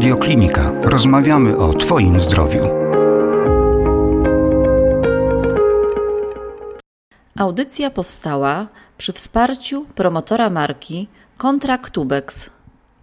Radio. Rozmawiamy o Twoim zdrowiu. Audycja powstała przy wsparciu promotora marki Kontraktubex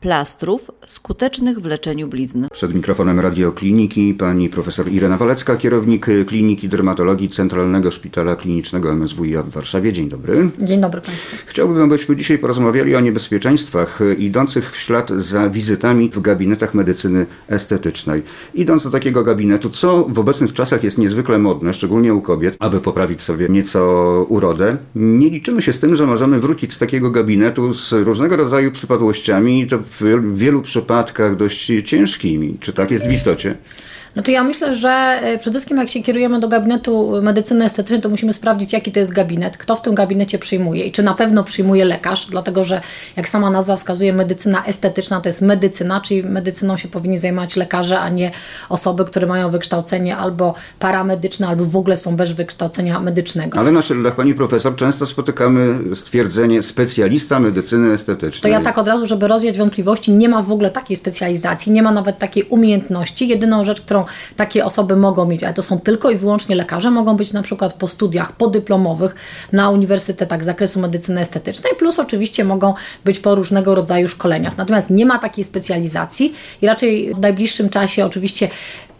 plastrów skutecznych w leczeniu blizn. Przed mikrofonem radiokliniki pani profesor Irena Walecka, kierownik Kliniki Dermatologii Centralnego Szpitala Klinicznego MSWiA w Warszawie. Dzień dobry. Dzień dobry Państwu. Chciałbym, abyśmy dzisiaj porozmawiali o niebezpieczeństwach idących w ślad za wizytami w gabinetach medycyny estetycznej. Idąc do takiego gabinetu, co w obecnych czasach jest niezwykle modne, szczególnie u kobiet, aby poprawić sobie nieco urodę, nie liczymy się z tym, że możemy wrócić z takiego gabinetu z różnego rodzaju przypadłościami, to w wielu przypadkach dość ciężkimi. Czy tak jest w istocie? Znaczy ja myślę, że e, przede wszystkim jak się kierujemy do gabinetu medycyny estetycznej, to musimy sprawdzić, jaki to jest gabinet, kto w tym gabinecie przyjmuje i czy na pewno przyjmuje lekarz, dlatego że jak sama nazwa wskazuje, medycyna estetyczna to jest medycyna, czyli medycyną się powinni zajmować lekarze, a nie osoby, które mają wykształcenie albo paramedyczne, albo w ogóle są bez wykształcenia medycznego. Ale na szylach pani profesor często spotykamy stwierdzenie specjalista medycyny estetycznej. To ja tak od razu, żeby rozwiać wątpliwości, nie ma w ogóle takiej specjalizacji, nie ma nawet takiej umiejętności. Jedyną rzecz, którą takie osoby mogą mieć, ale to są tylko i wyłącznie lekarze, mogą być na przykład po studiach podyplomowych na uniwersytetach z zakresu medycyny estetycznej, plus oczywiście mogą być po różnego rodzaju szkoleniach. Natomiast nie ma takiej specjalizacji i raczej w najbliższym czasie oczywiście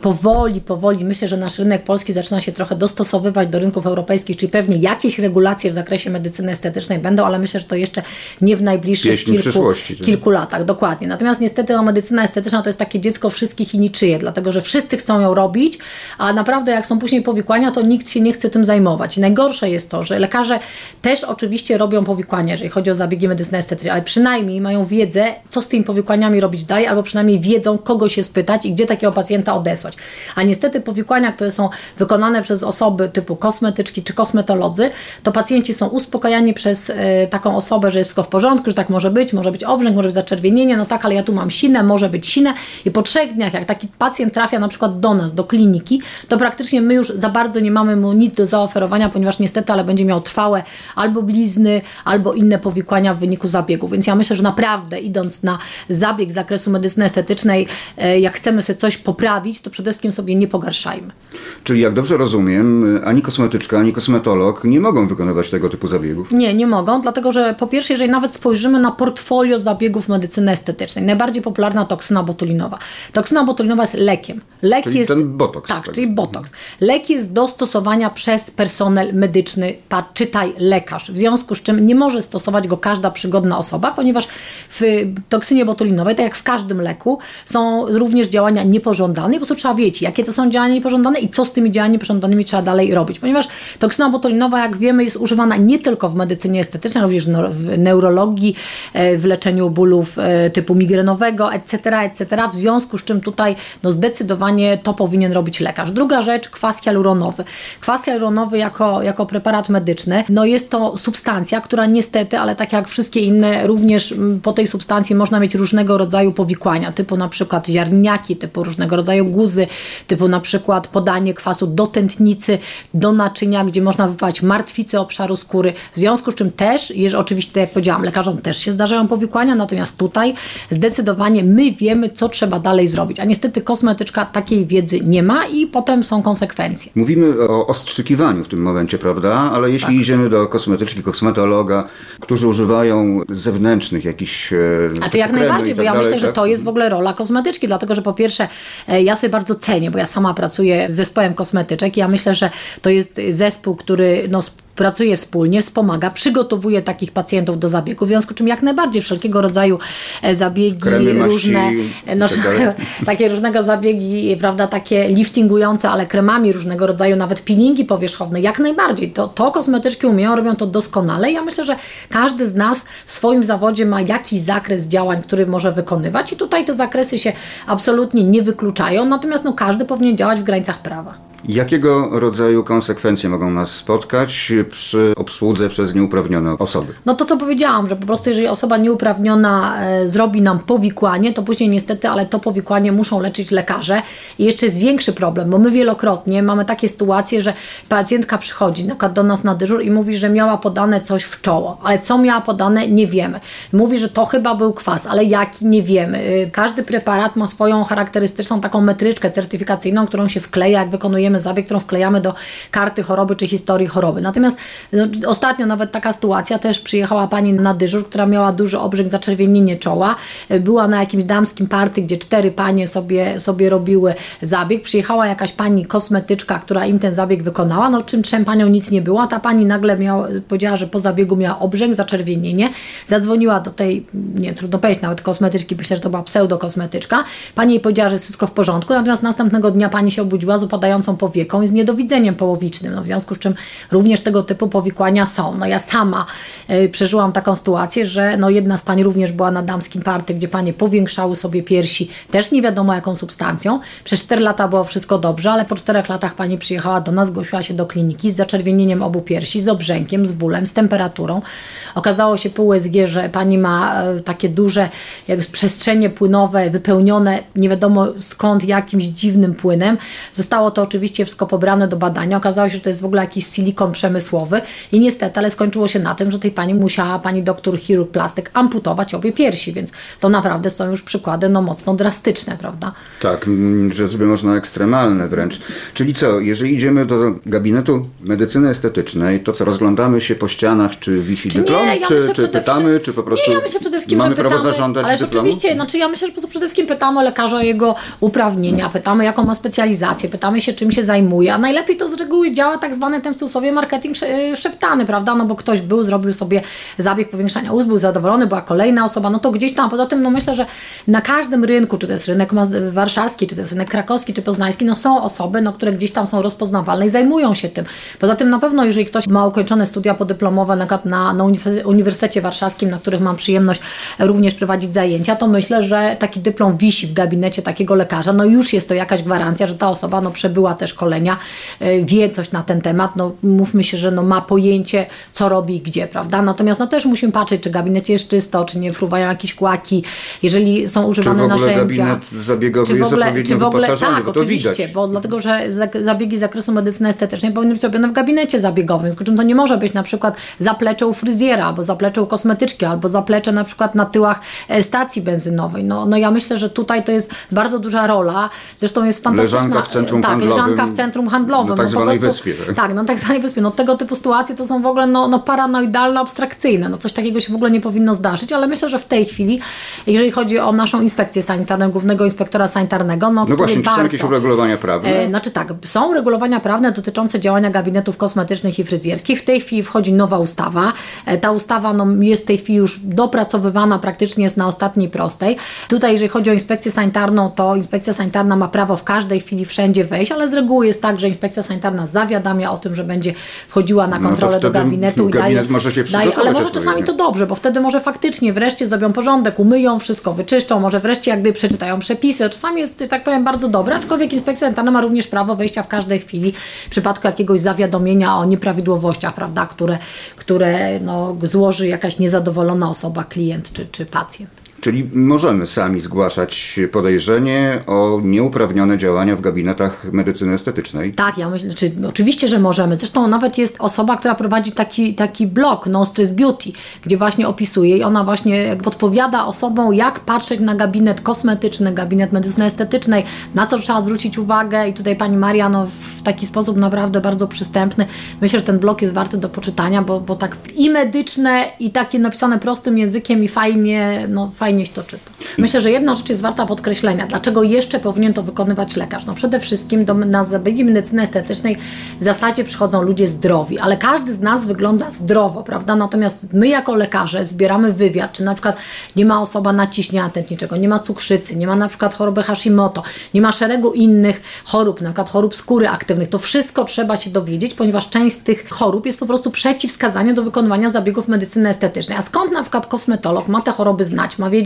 powoli, powoli myślę, że nasz rynek polski zaczyna się trochę dostosowywać do rynków europejskich, czyli pewnie jakieś regulacje w zakresie medycyny estetycznej będą, ale myślę, że to jeszcze nie w najbliższych kilku, kilku latach. Dokładnie. Natomiast niestety no, medycyna estetyczna to jest takie dziecko wszystkich i niczyje, dlatego że wszyscy chcą ją robić, a naprawdę jak są później powikłania, to nikt się nie chce tym zajmować. I najgorsze jest to, że lekarze też oczywiście robią powikłania, jeżeli chodzi o zabiegi medycyny estetycznej, ale przynajmniej mają wiedzę, co z tymi powikłaniami robić dalej, albo przynajmniej wiedzą, kogo się spytać i gdzie takiego pacjenta odesłać. A niestety powikłania, które są wykonane przez osoby typu kosmetyczki czy kosmetolodzy, to pacjenci są uspokajani przez y, taką osobę, że jest wszystko w porządku, że tak może być, może być obrzęk, może być zaczerwienienie, no tak, ale ja tu mam sinę, może być sinę i po trzech dniach, jak taki pacjent trafia na przykład do nas, do kliniki, to praktycznie my już za bardzo nie mamy mu nic do zaoferowania, ponieważ niestety, ale będzie miał trwałe albo blizny, albo inne powikłania w wyniku zabiegu. Więc ja myślę, że naprawdę idąc na zabieg z zakresu medycyny estetycznej, y, jak chcemy sobie coś poprawić, to przede wszystkim sobie nie pogarszajmy. Czyli jak dobrze rozumiem, ani kosmetyczka, ani kosmetolog nie mogą wykonywać tego typu zabiegów? Nie, nie mogą, dlatego że po pierwsze, jeżeli nawet spojrzymy na portfolio zabiegów medycyny estetycznej, najbardziej popularna toksyna botulinowa. Toksyna botulinowa jest lekiem. Lek czyli jest, ten botoks. Tak, czyli botoks. Lek jest do stosowania przez personel medyczny, czytaj lekarz, w związku z czym nie może stosować go każda przygodna osoba, ponieważ w toksynie botulinowej, tak jak w każdym leku, są również działania niepożądane i po prostu trzeba wiedzieć, jakie to są działania niepożądane i co z tymi działaniami pożądanymi trzeba dalej robić. Ponieważ toksyna botulinowa, jak wiemy, jest używana nie tylko w medycynie estetycznej, również w neurologii, e, w leczeniu bólów e, typu migrenowego, etc., etc. W związku z czym tutaj no zdecydowanie to powinien robić lekarz. Druga rzecz, kwas hialuronowy. Kwas hialuronowy jako, jako preparat medyczny, no jest to substancja, która niestety, ale tak jak wszystkie inne, również po tej substancji można mieć różnego rodzaju powikłania, typu na przykład ziarniaki, typu różnego rodzaju guzy, typu na przykład podanie kwasu do tętnicy, do naczynia, gdzie można wypalać martwice obszaru skóry. W związku z czym też, jeżeli oczywiście, tak jak powiedziałam, lekarzom też się zdarzają powikłania, natomiast tutaj zdecydowanie my wiemy, co trzeba dalej zrobić. A niestety kosmetyczka takiej wiedzy nie ma i potem są konsekwencje. Mówimy o ostrzykiwaniu w tym momencie, prawda? Ale jeśli tak. idziemy do kosmetyczki, kosmetologa, którzy używają zewnętrznych jakichś. E, A to jak najbardziej, tak bo ja dalej, myślę, tak? że to jest w ogóle rola kosmetyczki, dlatego że po pierwsze, e, ja sobie bardzo cenię, bo ja sama pracuję z zespołem kosmetyczek i ja myślę, że to jest zespół, który no, pracuje wspólnie, wspomaga, przygotowuje takich pacjentów do zabiegu, w związku z czym jak najbardziej wszelkiego rodzaju e, zabiegi, Kremy, różne, no, tak takie różnego zabiegi, prawda, takie liftingujące, ale kremami różnego rodzaju, nawet peelingi powierzchowne, jak najbardziej. To, to kosmetyczki umieją, robią to doskonale. Ja myślę, że każdy z nas w swoim zawodzie ma jakiś zakres działań, który może wykonywać i tutaj te zakresy się absolutnie nie wykluczają, natomiast no, każdy powinien działać w granicach prawa. Jakiego rodzaju konsekwencje mogą nas spotkać przy obsłudze przez nieuprawnione osoby? No to co powiedziałam, że po prostu jeżeli osoba nieuprawniona e, zrobi nam powikłanie, to później niestety, ale to powikłanie muszą leczyć lekarze. I jeszcze jest większy problem, bo my wielokrotnie mamy takie sytuacje, że pacjentka przychodzi na przykład do nas na dyżur i mówi, że miała podane coś w czoło, ale co miała podane nie wiemy. Mówi, że to chyba był kwas, ale jaki nie wiemy. Y, Każdy preparat ma swoją charakterystyczną taką metryczkę certyfikacyjną, którą się wkleja, jak wykonujemy zabieg, którą wklejamy do karty choroby czy historii choroby. Natomiast no, ostatnio nawet taka sytuacja, też przyjechała pani na dyżur, która miała duży obrzęk, zaczerwienienie czoła, była na jakimś damskim party, gdzie cztery panie sobie, sobie robiły zabieg, przyjechała jakaś pani kosmetyczka, która im ten zabieg wykonała, no czym trzem panią nic nie było, a ta pani nagle miała, powiedziała, że po zabiegu miała obrzęk, zaczerwienienie, zadzwoniła do tej, nie trudno powiedzieć, nawet kosmetyczki, myślę, że to była pseudokosmetyczka, pani jej powiedziała, że jest wszystko w porządku, natomiast następnego dnia pani się obudziła z powieką i z niedowidzeniem połowicznym, no w związku z czym również tego typu powikłania są. No ja sama y, przeżyłam taką sytuację, że no jedna z pań również była na damskim party, gdzie panie powiększały sobie piersi, też nie wiadomo jaką substancją. Przez 4 lata było wszystko dobrze, ale po 4 latach pani przyjechała do nas, zgłosiła się do kliniki z zaczerwienieniem obu piersi, z obrzękiem, z bólem, z temperaturą. Okazało się po USG, że pani ma e, takie duże jak przestrzenie płynowe wypełnione nie wiadomo skąd jakimś dziwnym płynem. Zostało to oczywiście wszystko pobrane do badania. Okazało się, że to jest w ogóle jakiś silikon przemysłowy i niestety, ale skończyło się na tym, że tej pani musiała, pani doktor chirurg plastyk, amputować obie piersi, więc to naprawdę są już przykłady no mocno drastyczne, prawda? Tak, że sobie można ekstremalne wręcz. Czyli co, jeżeli idziemy do gabinetu medycyny estetycznej, to co, rozglądamy się po ścianach, czy wisi Czy dyplom, nie, ja czy, czy pytamy, czy po prostu Nie, ja myślę przede wszystkim, mamy że prawo pytamy, zażądać ale dyplomu? oczywiście, znaczy ja myślę, że po prostu przede wszystkim pytamy lekarza o jego uprawnienia, pytamy jaką ma specjalizację, pytamy się czym się zajmuje, a najlepiej to z reguły działa tak zwany ten w cudzysłowie marketing sze- szeptany, prawda, no bo ktoś był, zrobił sobie zabieg powiększania ust, był zadowolony, była kolejna osoba, no to gdzieś tam, poza tym no myślę, że na każdym rynku, czy to jest rynek warszawski, czy to jest rynek krakowski, czy poznański, no są osoby, no, które gdzieś tam są rozpoznawalne i zajmują się tym. Poza tym na pewno, jeżeli ktoś ma ukończone studia podyplomowe na, na, na Uniwersytecie- Warszawskim, na których mam przyjemność również prowadzić zajęcia, to myślę, że taki dyplom wisi w gabinecie takiego lekarza, no już jest to jakaś gwarancja, że ta osoba no, przebyła te szkolenia, y, wie coś na ten temat, no mówmy się, że no, ma pojęcie, co robi i gdzie, prawda? Natomiast no też musimy patrzeć, czy w gabinecie jest czysto, czy nie fruwają jakieś kłaki, jeżeli są Czy w używane ogóle narzędzia. gabinet zabiegowy Czy w jest ogóle, odpowiednio czy w ogóle tak, bo oczywiście, widać. bo dlatego, że zabiegi z zakresu medycyny estetycznej powinny być robione w gabinecie zabiegowym, z czym to nie może być na przykład zaplecze u fryzjera, albo zaplecze u kosmetyczki, albo zaplecze na przykład na tyłach e, stacji benzynowej. No, no ja myślę, że tutaj to jest bardzo duża rola, zresztą jest fantastyczna... Leżanka w centrum tak, handlowym, leżanka w centrum handlowym. na tak no, zwanej prostu- wyspie, tak? Tak, na tak zwanej wyspie. No tego typu sytuacje to są w ogóle no, no paranoidalne, abstrakcyjne. No coś takiego się w ogóle nie powinno zdarzyć, ale myślę, że w tej chwili, jeżeli chodzi o naszą inspekcję sanitarną, głównego inspektora sanitarnego, no, No właśnie, czy są bardzo- jakieś uregulowania prawne? E, znaczy tak, są regulowania prawne dotyczące działania gabinetów kosmetycznych i fryzjerskich. W tej chwili wchodzi nowa ustawa. E, ta ustawa no, jest w tej chwili już dopracowywana, praktycznie jest na ostatniej prostej. Tutaj, jeżeli chodzi o inspekcję sanitarną, to inspekcja sanitarna ma prawo w każdej chwili wszędzie wejść, ale z reguły jest tak, że inspekcja sanitarna zawiadamia o tym, że będzie wchodziła na No kontrolę do wtedy gabinetu i daje, może się daje, ale może czasami to dobrze, bo wtedy może faktycznie wreszcie zrobią porządek, umyją wszystko, wyczyszczą, może wreszcie jakby przeczytają przepisy. Czasami jest, tak powiem, bardzo dobre, aczkolwiek inspekcja sanitarna ma również prawo wejścia w każdej chwili w przypadku jakiegoś zawiadomienia o nieprawidłowościach, prawda, które, które no, złoży jakaś niezadowolona osoba, klient czy, czy pacjent. Czyli możemy sami zgłaszać podejrzenie o nieuprawnione działania w gabinetach medycyny estetycznej. Tak, ja myślę, czy oczywiście, że możemy. Zresztą nawet jest osoba, która prowadzi taki, taki blog No Stress Beauty, gdzie właśnie opisuje i ona właśnie podpowiada osobom, jak patrzeć na gabinet kosmetyczny, gabinet medycyny estetycznej, na co trzeba zwrócić uwagę i tutaj pani Maria no, w taki sposób naprawdę bardzo przystępny. Myślę, że ten blog jest warty do poczytania, bo, bo tak i medyczne i takie napisane prostym językiem i fajnie, no fajnie to czyta. Myślę, że jedna rzecz jest warta podkreślenia. Dlaczego jeszcze powinien to wykonywać lekarz? No przede wszystkim do, na zabiegi medycyny estetycznej w zasadzie przychodzą ludzie zdrowi, ale każdy z nas wygląda zdrowo, prawda? Natomiast my jako lekarze zbieramy wywiad, czy na przykład nie ma osoba naciśnienia tętniczego, nie ma cukrzycy, nie ma na przykład choroby Hashimoto, nie ma szeregu innych chorób, na przykład chorób skóry aktywnych. To wszystko trzeba się dowiedzieć, ponieważ część z tych chorób jest po prostu przeciwwskazaniem do wykonywania zabiegów medycyny estetycznej. A skąd na przykład kosmetolog ma te choroby znać, ma wiedzieć,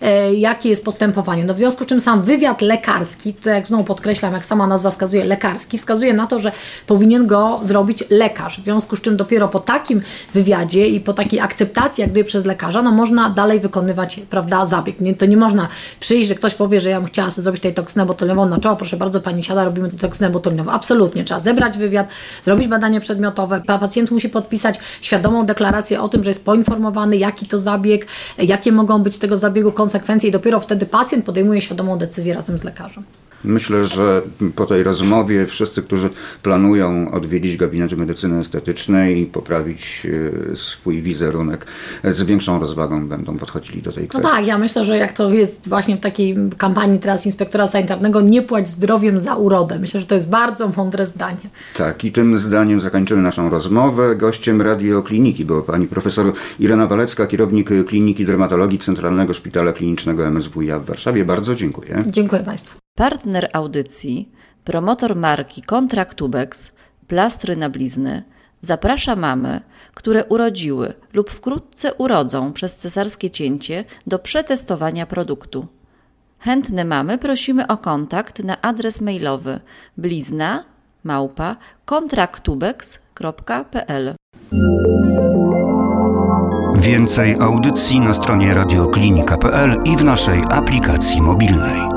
e, jakie jest postępowanie. No w związku z czym sam wywiad lekarski, to jak znowu podkreślam, jak sama nazwa wskazuje, lekarski, wskazuje na to, że powinien go zrobić lekarz. W związku z czym dopiero po takim wywiadzie i po takiej akceptacji, jak gdyby przez lekarza, no można dalej wykonywać, prawda, zabieg. Nie, to nie można przyjść, że ktoś powie, że ja bym chciała sobie zrobić tej toksynę botuliniową na czoło, proszę bardzo, pani siada, robimy toksynę botuliniową. Absolutnie, trzeba zebrać wywiad, zrobić badanie przedmiotowe. Pacjent musi podpisać świadomą deklarację o tym, że jest poinformowany, jaki to zabieg, jakie mogą być tego zabiegu konsekwencje i dopiero wtedy pacjent podejmuje świadomą decyzję razem z lekarzem. Myślę, że po tej rozmowie wszyscy, którzy planują odwiedzić gabinety medycyny estetycznej i poprawić e, swój wizerunek, z większą rozwagą będą podchodzili do tej No kwestii. tak, ja myślę, że jak to jest właśnie w takiej kampanii teraz inspektora sanitarnego, nie płać zdrowiem za urodę. Myślę, że to jest bardzo mądre zdanie. Tak, i tym zdaniem zakończymy naszą rozmowę. Gościem radiokliniki była pani profesor Irena Walecka, kierownik Kliniki Dermatologii Centralnego Szpitala Klinicznego MSWiA w Warszawie. Bardzo dziękuję. Dziękuję Państwu. Partner audycji, promotor marki Contractubex, plastry na blizny, zaprasza mamy, które urodziły lub wkrótce urodzą przez cesarskie cięcie do przetestowania produktu. Chętne mamy prosimy o kontakt na adres mailowy blizna małpa Więcej audycji na stronie radioklinika.pl i w naszej aplikacji mobilnej.